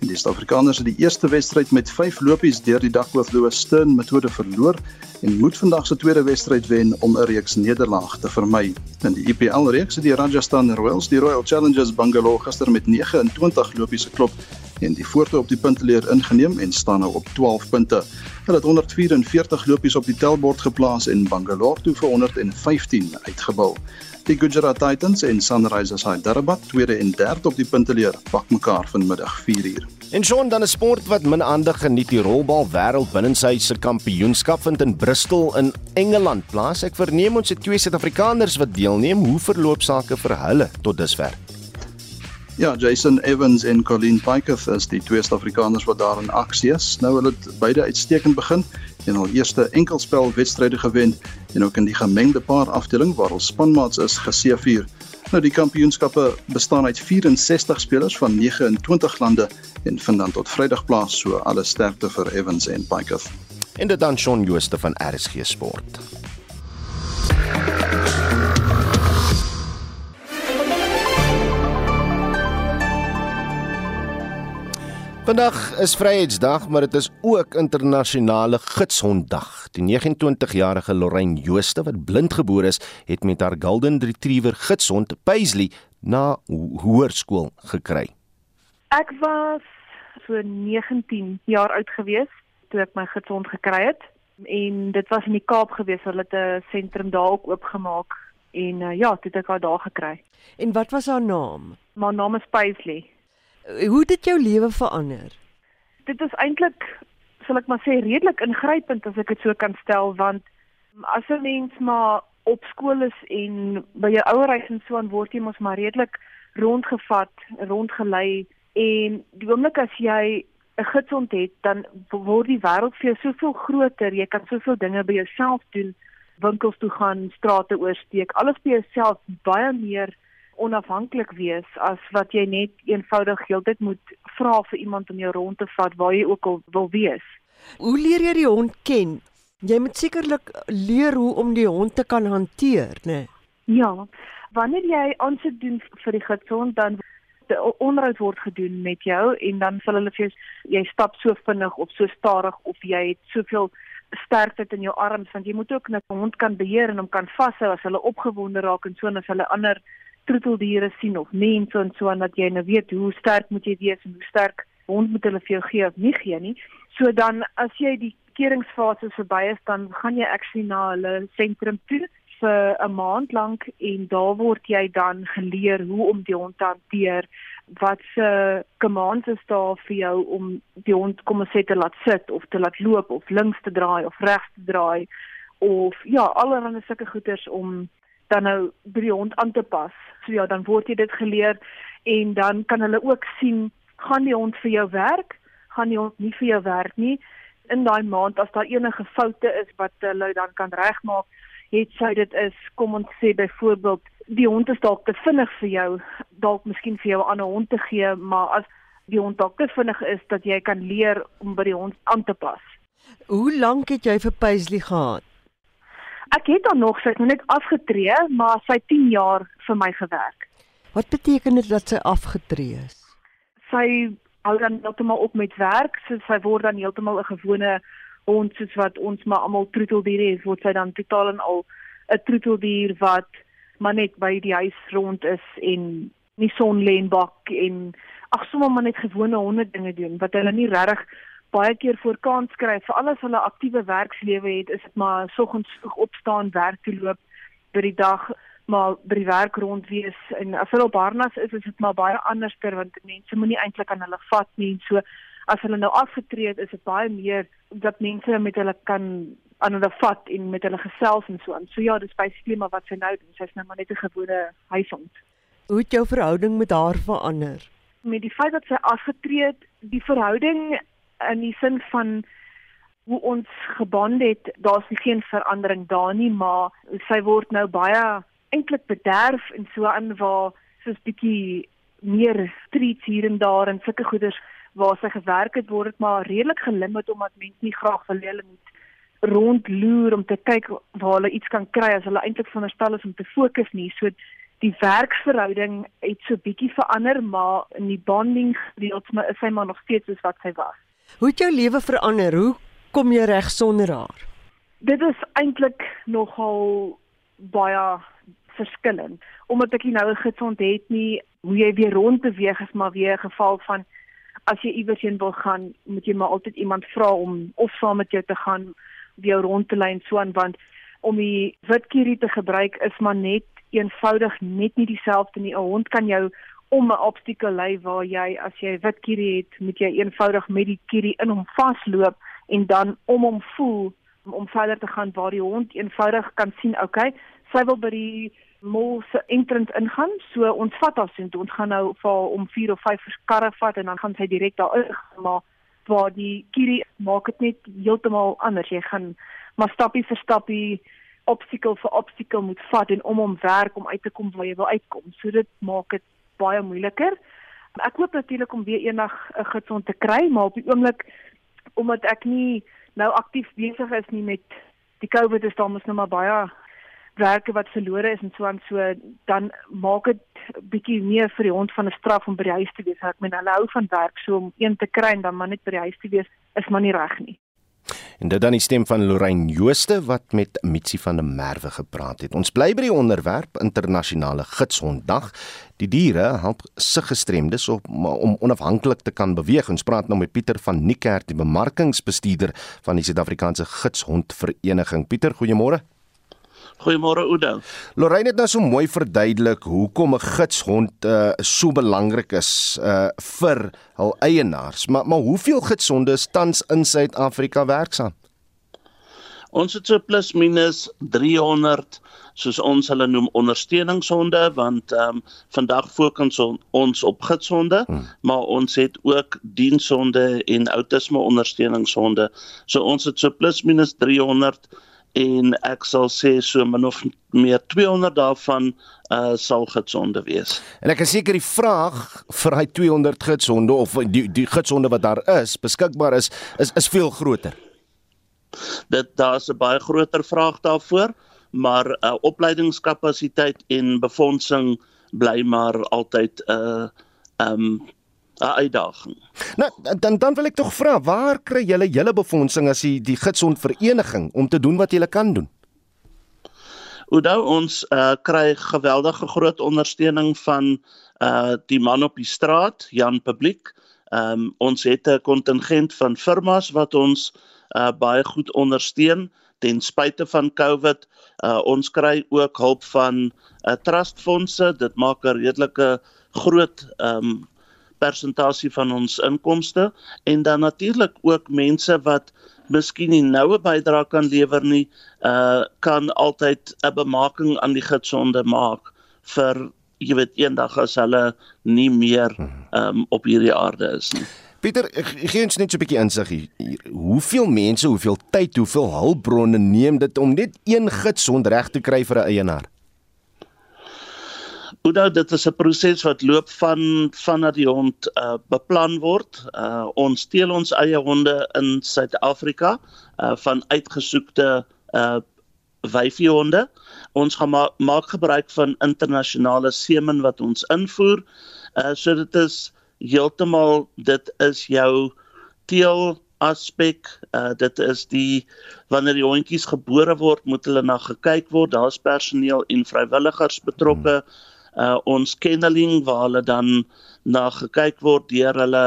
Die Suid-Afrikaners het die eerste wedstryd met 5 lopies deur die Duckworth Lewis Stern metode verloor en moet vandag se tweede wedstryd wen om 'n reeks nederlaag te vermy. In die IPL reeks het die Rajasthan Royals die Royal Challengers Bangalore gister met 29 lopies geklop en die voorte op die punteleer ingeneem en staan nou op 12 punte. Hulle het 144 lopies op die tellbord geplaas en Bangalore toe vir 115 uitgebou. Die Gujarat Titans en Sunrisers Hyderabad, tweede en derde op die punteleer, pak mekaar vanmiddag 4uur. En Sean dan 'n sport wat min aandag geniet, die rolbal wêreld binnensy se kampioenskap vind in Bristol in Engeland plaas. Ek verneem ons het twee Suid-Afrikaners wat deelneem. Hoe verloop sake vir hulle tot dusver? Ja, Jason Evans en Colleen Pyketh is die twee Suid-Afrikaners wat daar in aksie is. Nou hulle het beide uitstekend begin en al eerste enkelspel wedstryde gewen en ook in die gemengde paar afdeling waar ons spanmaats is geseëvier. Nou die kampioenskappe bestaan uit 64 spelers van 29 lande en vind dan tot Vrydag plaas, so alle sterkte vir Evans en Pyketh. En dit dan Shaun Jooste van RSG Sport. Vandag is Vryheidsdag, maar dit is ook internasionale gidshonddag. Die 29-jarige Lorraine Jooste wat blindgebore is, het met haar Golden Retriever gidshond Paisley na hoërskool gekry. Ek was so 19 jaar oud gewees toe ek my gidshond gekry het en dit was in die Kaap gewees. Hulle het 'n sentrum daar ook oopgemaak en uh, ja, dit het ek haar daar gekry. En wat was haar naam? My naam is Paisley. Hoe het dit jou lewe verander? Dit is eintlik, sal ek maar sê, redelik ingrypend as ek dit so kan stel want as 'n mens maar op skool is en by jou ouerhuis en so aan word jy mos maar redelik rondgevat, rondgelei en die oomblik as jy 'n gidsond het, dan word die wêreld vir jou soveel groter. Jy kan soveel dinge by jouself doen, winkels toe gaan, strate oorsteek, alles by jouself baie meer onafhanklik wees as wat jy net eenvoudig heeltyd moet vra vir iemand om jou rond te vat waar jy ook al wil wees. Hoe leer jy die hond ken? Jy moet sekerlik leer hoe om die hond te kan hanteer, né? Nee? Ja. Wanneer jy aansoek doen vir die gesond dan onderhoud word gedoen met jou en dan sal hulle vir jou jy stap so vinnig of so stadig of jy het soveel sterkte in jou arms want jy moet ook net 'n hond kan beheer en hom kan vashou as hulle opgewonde raak en so en as hulle ander troeteldiere sien of mense en so en dat jy nou weet hoe sterk moet jy wees en hoe sterk hond moet hulle vir jou gee of nie gee nie. So dan as jy die skeringsfase verby is, dan gaan jy actually na hulle sentrum toe vir 'n maand lank en daar word jy dan geleer hoe om die hond te hanteer wat se commands is daar vir jou om die hond kom ons sê te laat sit of te laat loop of links te draai of regs te draai of ja allerlei sulke goeders om dan nou by die hond aan te pas. So ja, dan word jy dit geleer en dan kan hulle ook sien gaan die hond vir jou werk, gaan die hond nie vir jou werk nie. In daai maand as daar enige foute is wat hulle dan kan regmaak, het sy dit is kom ons sê byvoorbeeld die hond is dalk te vinnig vir jou, dalk miskien vir jou 'n ander hond te gee, maar as die hond dalk te vinnig is dat jy kan leer om by die hond aan te pas. Hoe lank het jy vir Paisley gehad? Ek het dan nog sy het nog net afgetree, maar sy 10 jaar vir my gewerk. Wat beteken dit dat sy afgetree is? Sy hou dan heeltemal op met werk, so sy word dan heeltemal 'n gewone hond soos wat ons maar almal troeteldiere is, word sy dan totaal en al 'n troeteldier wat maar net by die huis rond is en nie son lê en bak en ag sommer maar net gewone honde dinge doen wat hulle nie regtig baie keer voor kans kry vir alles hulle aktiewe werkslewe het is dit maar soggens vroeg opstaan werk toe loop by die dag maar by die werk rond wees. En as hulle op harnas is is dit maar baie anderster want mense moenie eintlik aan hulle vat nie. So as hulle nou afgetree het is dit baie meer dat mense met hulle kan aan hulle vat en met hulle gesels en so aan. So ja dis basically maar wat sy nou doen. Sy's nou maar net 'n gewone huishond hoe het jou verhouding met haar verander? Met die feit dat sy afgetree het die verhouding in die sin van hoe ons gebond het, daar's geen verandering daar nie, maar sy word nou baie eintlik bederf en so aan waar soos bietjie meer streets hier en daar en sulke goeders waar sy gewerk het word dit maar redelik gelimiteer omdat mense nie graag wil hulle moet rondloer om te kyk waar hulle iets kan kry as hulle eintlik veronderstel is om te fokus nie. So die werksverhouding het so bietjie verander, maar in die bonding gedeelte is sy maar nog steeds soos wat sy was. Hoe het jou lewe verander? Hoe kom jy reg sonder haar? Dit is eintlik nogal baie verskillend omdat ek nou 'n gesond het nie hoe jy weer rond beweeg is maar weer 'n geval van as jy iewers heen wil gaan moet jy maar altyd iemand vra om of saam met jou te gaan of jou rond te lei en so aan want om die witkierie te gebruik is maar net eenvoudig net nie dieselfde nie 'n hond kan jou om 'n obstakel lê waar jy as jy wit kierie het, moet jy eenvoudig met die kierie in hom vasloop en dan om hom voel om, verder te gaan waar die hond eenvoudig kan sien, okay, sy wil by die mol se entrance ingaan, so ons vat haar sien, ons gaan nou vir om 4 of 5 karre vat en dan gaan sy direk daar in, maar waar die kierie maak dit net heeltemal anders. Jy gaan maar stappie vir stappie obstakel vir obstakel moet vat en om hom werk om uit te kom waar jy wil uitkom. So dit maak dit baie moeiliker. Ek hoop natuurlik om weer eendag 'n gesond te kry, maar op die oomblik omdat ek nie nou aktief besig is nie met die COVID is daar mos nou maar baie werke wat verlore is en so aan so dan maak dit bietjie meer vir die hond van 'n straf om by die huis te wees. Ek meen hulle hou van werk so om een te kry en dan maar net by die huis te wees is maar nie reg nie. En dit dan die stem van Lorraine Jooste wat met Mitsi van der Merwe gepraat het. Ons bly by die onderwerp internasionale gidshonddag. Die diere help sig gestremdes op om onafhanklik te kan beweeg. Ons praat nou met Pieter van Niekerk, die bemarkingsbestuurder van die Suid-Afrikaanse Gidshondvereniging. Pieter, goeiemôre. Goeiemôre Oudo. Lorraine het nou so mooi verduidelik hoekom 'n gidshond uh, so belangrik is uh, vir hul eienaars. Maar maar hoeveel gidshonde is tans in Suid-Afrika werksaam? Ons het so plus minus 300 soos ons hulle noem ondersteuningshonde want ehm um, vandag fokus ons op gidshonde, hmm. maar ons het ook dienshonde en outisme ondersteuningshonde. So ons het so plus minus 300 en ek sal sê so min of meer 200 daarvan uh sal gitsonde wees. En ek is seker die vraag vir hy 200 gitsonde of die die gitsonde wat daar is beskikbaar is is is veel groter. Dit daar's 'n baie groter vraag daarvoor, maar uh opleidingskapasiteit en befondsing bly maar altyd 'n uh, um 'n uitdaging. Nou dan dan wil ek tog vra, waar kry julle julle befondsing as die die gidsond vereniging om te doen wat julle kan doen? Oudou ons uh, kry geweldige groot ondersteuning van uh die man op die straat, Jan Publiek. Ehm um, ons het 'n kontingent van firmas wat ons uh baie goed ondersteun ten spyte van COVID. Uh ons kry ook hulp van uh, trustfondse. Dit maak 'n redelike groot ehm um, persentasie van ons inkomste en dan natuurlik ook mense wat miskien nie noue bydrae kan lewer nie, uh kan altyd 'n bemaking aan die gidsonde maak vir jy weet eendag as hulle nie meer um op hierdie aarde is nie. Pieter, gee ons net so 'n bietjie insig hier. Hoeveel mense, hoeveel tyd, hoeveel hulpbronne neem dit om net een gidsond reg te kry vir 'n eienaar? Oudo, dit is 'n proses wat loop van vanaf die hond uh, beplan word. Uh, ons steel ons eie honde in Suid-Afrika uh, van uitgesoekte uh, wyfiehonde. Ons gaan ma maak gebruik van internasionale semen wat ons invoer. Uh, so dit is heeltemal dit is jou teel aspek uh, dit is die wanneer die hondjies gebore word moet hulle na gekyk word daar's personeel en vrywilligers betrokke uh, ons kenneling waar hulle dan na gekyk word deur hulle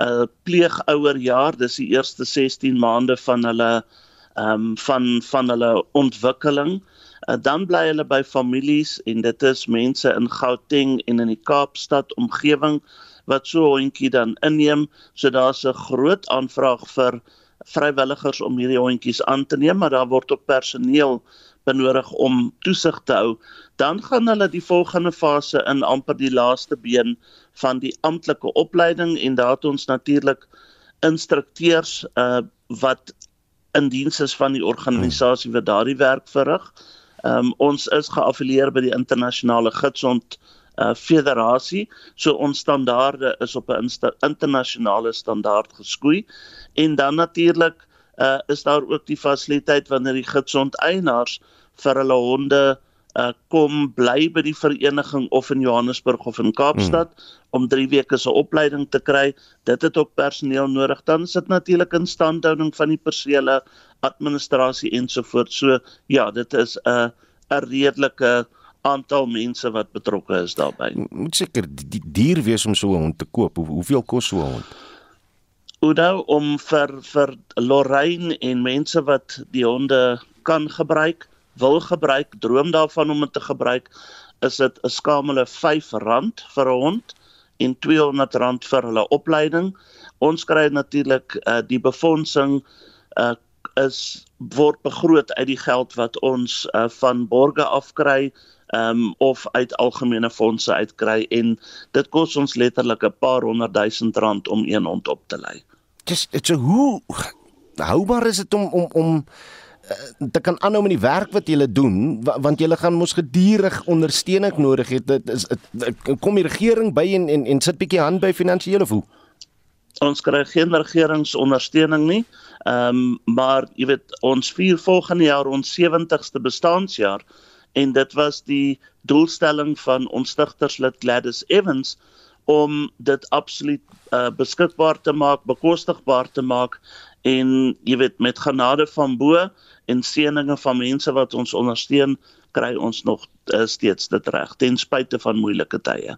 uh, pleegouer jaar dis die eerste 16 maande van hulle um, van van hulle ontwikkeling uh, dan bly hulle by families en dit is mense in Gauteng en in die Kaapstad omgewing wat so 'n hondjie dan inneem. So daar's 'n groot aanvraag vir vrywilligers om hierdie hondjies aan te neem, maar daar word ook personeel benodig om toesig te hou. Dan gaan hulle die volgende fase in amper die laaste been van die amptelike opleiding en daar het ons natuurlik instrukteurs uh wat in diens is van die organisasie wat daardie werk verrig. Um ons is geaffilieer by die internasionale gidsond uh federasie. So ons standaarde is op 'n internasionale standaard geskoei en dan natuurlik uh is daar ook die fasiliteit wanneer die gidsond eienaars vir hulle honde uh kom bly by die vereniging of in Johannesburg of in Kaapstad hmm. om 3 weke se opleiding te kry. Dit het ook personeel nodig. Dan is dit natuurlik in standhouding van die persele administrasie ensovoorts. So ja, dit is 'n uh, 'n redelike aantal mense wat betrokke is daarbey. Moet seker die dier wees om so 'n hond te koop. Hoe, hoeveel kos so 'n hond? Oudou om vir vir Lorraine en mense wat die honde kan gebruik, wil gebruik, droom daarvan om dit te gebruik, is dit 'n skamele R5 vir 'n hond en R200 vir hulle opleiding. Ons kry natuurlik uh, die befondsing uh, is word begroot uit die geld wat ons uh, van borge afkry um, of uit algemene fondse uitkry en dit kos ons letterlik 'n paar honderd duisend rand om een hond op te lei. Dis dit so hoe houbaar is dit om om om eh, te kan aanhou met die werk wat jy doen want jy gaan mos gedurig ondersteuning nodig hê dit is kom die regering by en en, en sit bietjie hand by finansiële voe ons kry geen regeringsondersteuning nie ehm um, maar jy weet ons vier volgende jaar ons 70ste bestaanjaar en dit was die doelstelling van ons stigterslid Gladys Evans om dit absoluut uh, beskikbaar te maak, bekostigbaar te maak en jy weet met genade van bo en seëninge van mense wat ons ondersteun, kry ons nog uh, steeds dit reg ten spyte van moeilike tye.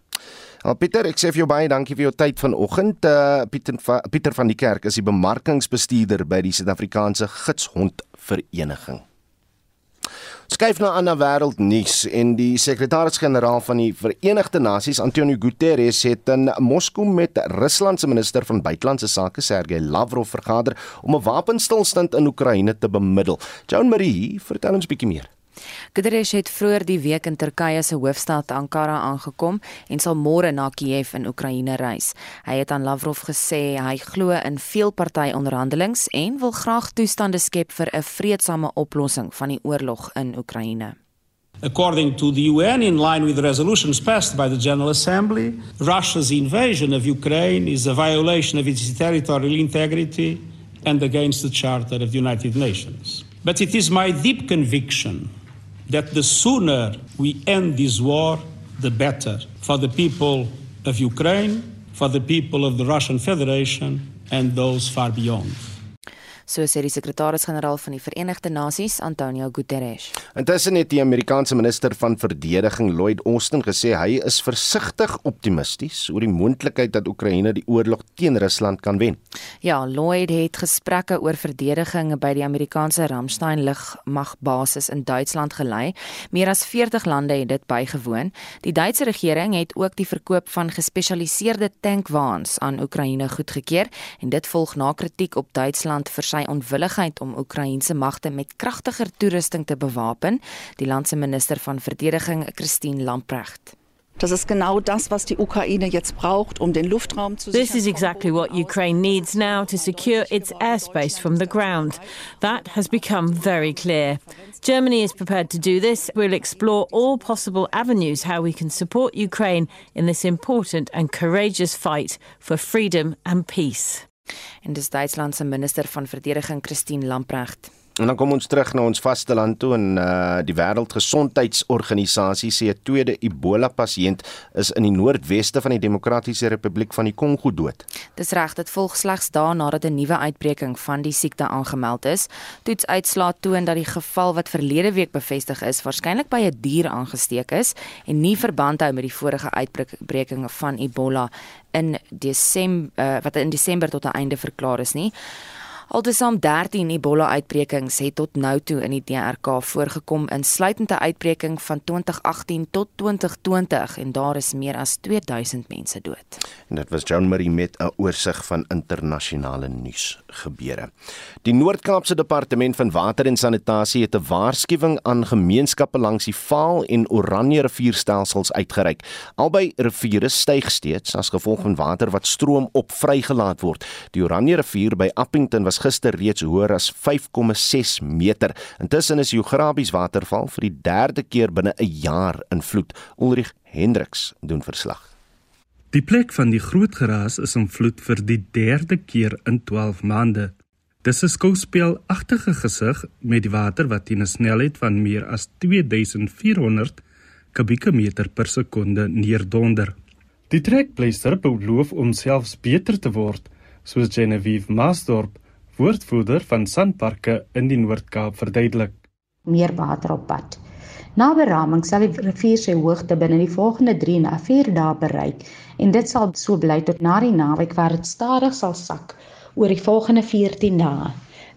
Al Pieter, ek sê vir jou baie dankie vir jou tyd vanoggend. Uh, Pieter Pieter van die Kerk is die bemarkingsbestuurder by die Suid-Afrikaanse Gidshond Skyf na ander wêreldnuus en die sekretaris-generaal van die Verenigde Nasies, Antonio Guterres, het in Moskou met Rusland se minister van buitelandse sake, Sergey Lavrov, vergader om 'n wapenstilstand in Oekraïne te bemiddel. Joan Marie, vertel ons bietjie meer. Guterres het vroeër die week in Turkye se hoofstad Ankara aangekom en sal môre na Kiev in Oekraïne reis. Hy het aan Lavrov gesê hy glo in veelparty-onderhandelings en wil graag toestande skep vir 'n vredesame oplossing van die oorlog in Oekraïne. According to the UN, in line with the resolutions passed by the General Assembly, Russia's invasion of Ukraine is a violation of its territorial integrity and against the Charter of the United Nations. But it is my deep conviction that the sooner we end this war, the better for the people of Ukraine, for the people of the Russian Federation, and those far beyond. So sê die sekretaris-generaal van die Verenigde Nasies, Antonio Guterres. Intussen het die Amerikaanse minister van verdediging, Lloyd Austin, gesê hy is versigtig optimisties oor die moontlikheid dat Oekraïne die oorlog teen Rusland kan wen. Ja, Lloyd het gesprekke oor verdediging by die Amerikaanse Ramstein lugmagbasis in Duitsland gelei. Meer as 40 lande het dit bygewoon. Die Duitse regering het ook die verkoop van gespesialiseerde tankwaans aan Oekraïne goedgekeur en dit volg na kritiek op Duitsland vir sy onwilligheid om Oekraïense magte met kragtiger toerusting te bewapen, die land se minister van verdediging, Christine Lamprecht. Das ist genau das, was die Ukraine jetzt braucht, um den Luftraum zu This is exactly what Ukraine needs now to secure its airspace from the ground. That has become very clear. Germany is prepared to do this. We'll explore all possible avenues how we can support Ukraine in this important and courageous fight for freedom and peace. En dis Duitsland se minister van verdediging, Christine Lamprecht. En dan kom ons terug na ons vasteland toe en uh die Wêreldgesondheidsorganisasie sê 'n tweede Ebola pasiënt is in die noordweste van die Demokratiese Republiek van die Kongo dood. Dis reg, dit volg slegs dae nadat 'n nuwe uitbreking van die siekte aangemeld is. Toetsuitslae toon dat die geval wat verlede week bevestig is, waarskynlik by 'n dier aangesteek is en nie verband hou met die vorige uitbreking van Ebola in Desember uh, wat in Desember tot 'n einde verklaar is nie. Altesaam 13 Ebola-uitbrekings het tot nou toe in die DRK voorgekom, insluitend 'n uitbreking van 2018 tot 2020 en daar is meer as 2000 mense dood. En dit was Joan Marie met 'n oorsig van internasionale nuus gebeure. Die Noord-Kaapse Departement van Water en Sanitasie het 'n waarskuwing aan gemeenskappe langs die Vaal en Oranje rivierstelsels uitgereik. Albei riviere styg steeds as gevolg van water wat stroom op vrygelaat word. Die Oranje rivier by Appington was gister reeds hoër as 5,6 meter. Intussen is Jograbies waterval vir die derde keer binne 'n jaar in vloed. Ulrich Hendriks doen verslag. Die plek van die groot geraas is in vloed vir die derde keer in 12 maande. Dis 'n skouspelagtige gesig met die water wat teen 'n snelheid van meer as 2400 kubieke meter per sekonde neerdonder. Die trekpleister beloof om selfs beter te word, soos Genevieve Maasdorp, woordvoerder van Sanparke in die Noord-Kaap verduidelik. Meer water op pad. Na beraming sal die rivier sy hoogte binne die volgende 3 na 4 dae bereik en dit sal so bly tot na die naweek waar dit stadig sal sak oor die volgende 14 dae.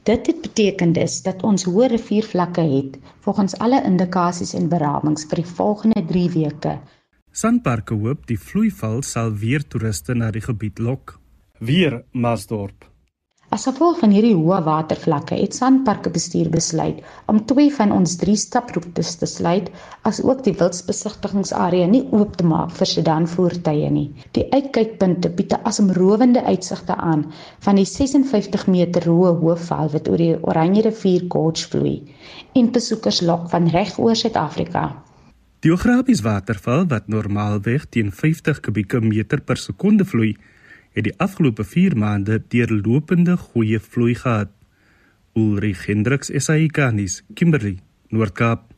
Dit het beteken dus dat ons hoë riviervlakke het volgens alle indikasies en beramings vir die volgende 3 weke. Sanparke hoop die vloeival sal weer toeriste na die gebied lok. Weer Masdorp As gevolg van hierdie hoë watervlakke het Sandparke bestuur besluit om twee van ons drie staproetes te sluit, asook die wildsbesigtigingsarea nie oop te maak vir sedanvoertuie nie. Die uitkykpunte bied 'n asemrowende uitsigte aan van die 56 meter hoë hoofval wat oor die Oranje rivier Gorge vloei en besoekers lok van reg oor Suid-Afrika. Die Ograbies waterval wat normaalweg teen 50 kubieke meter per sekonde vloei, het die afgelope 4 maande deurlopende goeie vloei gehad. Ulrich Hendriks SAICanis, Kimberley, Noord-Kaap.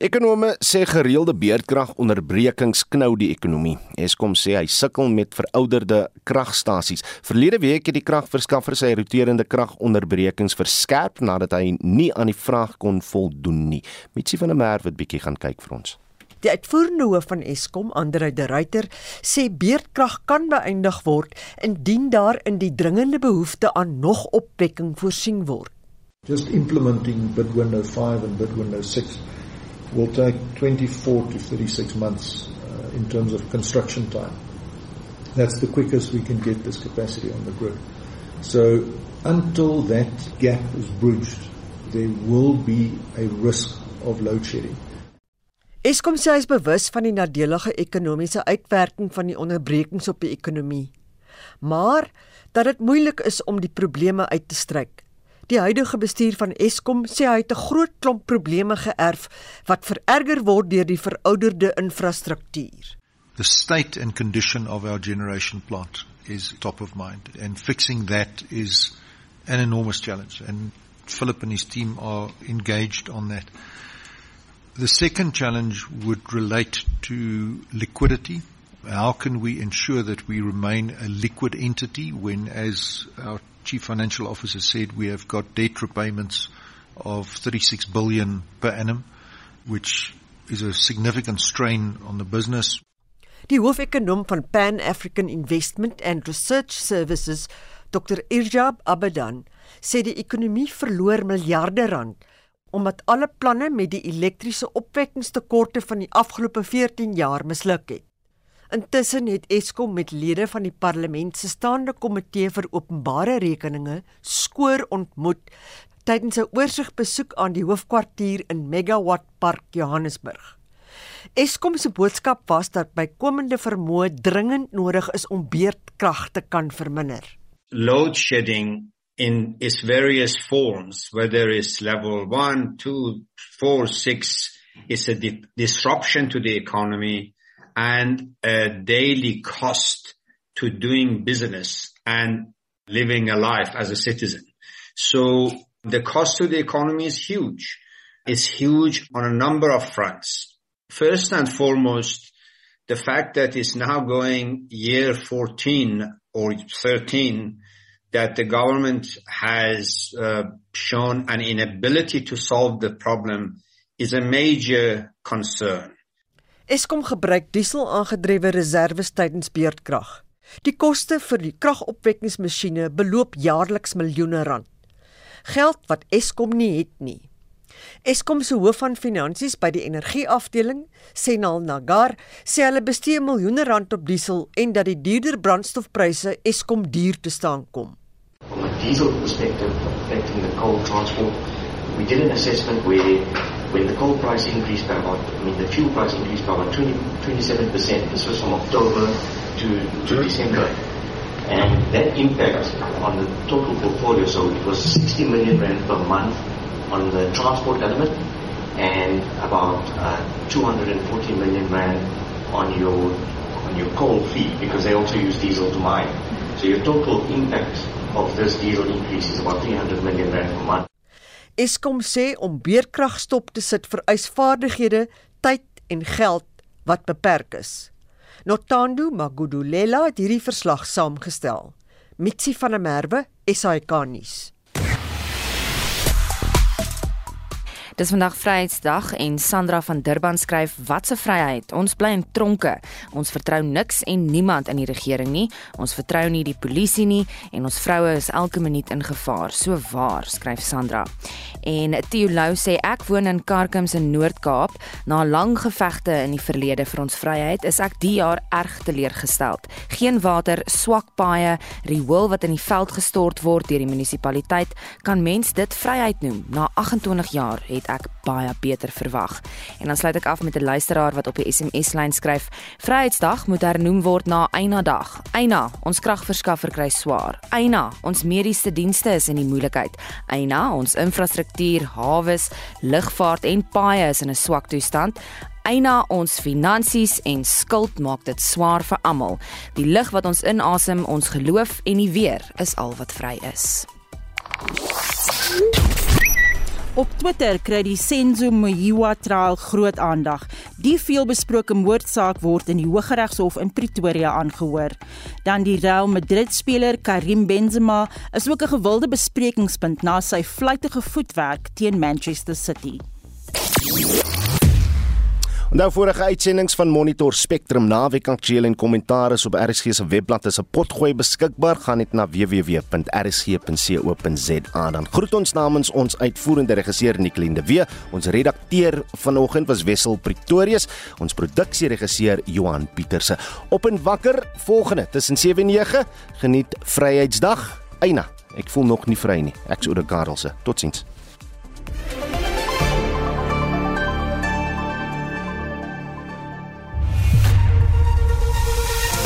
Ekonome sê gereelde beerdkragonderbrekings knou die ekonomie. Eskom sê hy sukkel met verouderde kragstasies. Verlede week het die kragverskaffer sy roterende kragonderbrekings verskerp nadat hy nie aan die vraag kon voldoen nie. Mitsi van der Merwe het bietjie gaan kyk vir ons. Die uitvoerende hoof van Eskom, Andre de Ruyter, sê beerdkrag kan beëindig word indien daar in die dringende behoefte aan nog opwekking voorsien word. Just implementing bid window 5 and bid window 6 will take 24 to 36 months uh, in terms of construction time. That's the quickest we can get this capacity on the grid. So until that gap is bridged, there will be a risk of load shedding. Eskom sê hy is bewus van die nadelige ekonomiese uitwerking van die onderbrekings op die ekonomie, maar dat dit moeilik is om die probleme uit te stryk. Die huidige bestuur van Eskom sê hy het 'n groot klomp probleme geërf wat vererger word deur die verouderde infrastruktuur. The state and condition of our generation plant is top of mind and fixing that is an enormous challenge and Philip and his team are engaged on that. The second challenge would relate to liquidity. How can we ensure that we remain a liquid entity when, as our chief financial officer said we have got debt repayments of 36 billion per annum, which is a significant strain on the business. Die hoofekonoom van Pan African Investment and Research Services, Dr. Irjab Abadan, sê die ekonomie verloor miljarde rand omdat alle planne met die elektriese opwekkingstekorte van die afgelope 14 jaar misluk het. Intussen het Eskom met lede van die parlement se staande komitee vir openbare rekeninge skoor ontmoet tydens 'n oorsigbesoek aan die hoofkwartier in Megawatt Park Johannesburg. Eskom se boodskap was dat bykomende vermoë dringend nodig is om beurtkrag te kan verminder. Load shedding in its various forms, whether it's level 1, 2, 4, 6, is a di disruption to the economy and a daily cost to doing business and living a life as a citizen. So the cost to the economy is huge. It's huge on a number of fronts. First and foremost, the fact that it's now going year 14 or 13 that the government has uh, shown an inability to solve the problem is a major concern. Eskom gebruik diesel aangedrewe reserves tydens beurtkrag. Die koste vir die kragopwekkingsmasjiene beloop jaarliks miljoene rand. Geld wat Eskom nie het nie. Eskom se hoof van finansies by die energieafdeling, Senal Nagar, sê hulle bestee miljoene rand op diesel en dat die duurder brandstofpryse Eskom duur te staan kom. From a diesel perspective affecting the coal transport, we did an assessment where when the coal price increased by about, I mean the fuel price increased by about 20, 27%, this was from October to, to December. And that impact on the total portfolio, so it was 60 million rand per month on the transport element and about uh, 240 million rand on your on your coal fleet because they also use diesel to mine. So your total impact of this diesel increase is about 300 million rand per month. Eskom sê om beerkrag stop te sit vereis vaardighede, tyd en geld wat beperk is. Notando Magudulela het hierdie verslag saamgestel. Mitsi van der Merwe, SAK nuus. Dis vandag Vryheidsdag en Sandra van Durban skryf: "Wat 'n vryheid. Ons bly in tronke. Ons vertrou niks en niemand in die regering nie. Ons vertrou nie die polisie nie en ons vroue is elke minuut in gevaar." So waar, skryf Sandra. En Theo Lou sê: "Ek woon in Karkums in Noord-Kaap. Na lang gevegte in die verlede vir ons vryheid, is ek die jaar erg teleurgesteld. Geen water, swak paaie, riool wat in die veld gestort word deur die munisipaliteit. Kan mens dit vryheid noem? Na 28 jaar het ek baie beter verwag. En dan sluit ek af met 'n luisteraar wat op die SMS-lyn skryf: "Vryheidsdag moet hernoem word na Eina Dag. Eina, ons kragverskaffer kry swaar. Eina, ons mediese dienste is in die moeilikheid. Eina, ons infrastruktuur, hawes, lugvaart en paaie is in 'n swak toestand." Eina ons finansies en skuld maak dit swaar vir almal. Die lug wat ons inasem, ons geloof en die weer is al wat vry is. Op Twitter kry die Senzo Moyiwa trial groot aandag. Die veelbesproke moordsaak word in die Hooggeregshof in Pretoria aangehoor. Dan die Real Madrid speler Karim Benzema is ook 'n gewilde besprekingspunt na sy vlytige voetwerk teen Manchester City. Onthou vorige uitsendings van Monitor Spectrum naweek aktueel en kommentaar is op RSG se webblad is 'n potgooi beskikbaar. Gaan net na www.rsg.co.za dan groet ons namens ons uitvoerende regisseur Nicoline de Wee ons redakteur vanoggend was Wessel Pretorius. Ons produksieregisseur Johan Pieterse. Op en wakker volgende tussen 7 en 9 geniet Vryheidsdag. Eina ek voel nog nie vry nie. Ek's Oude Karelse totsiens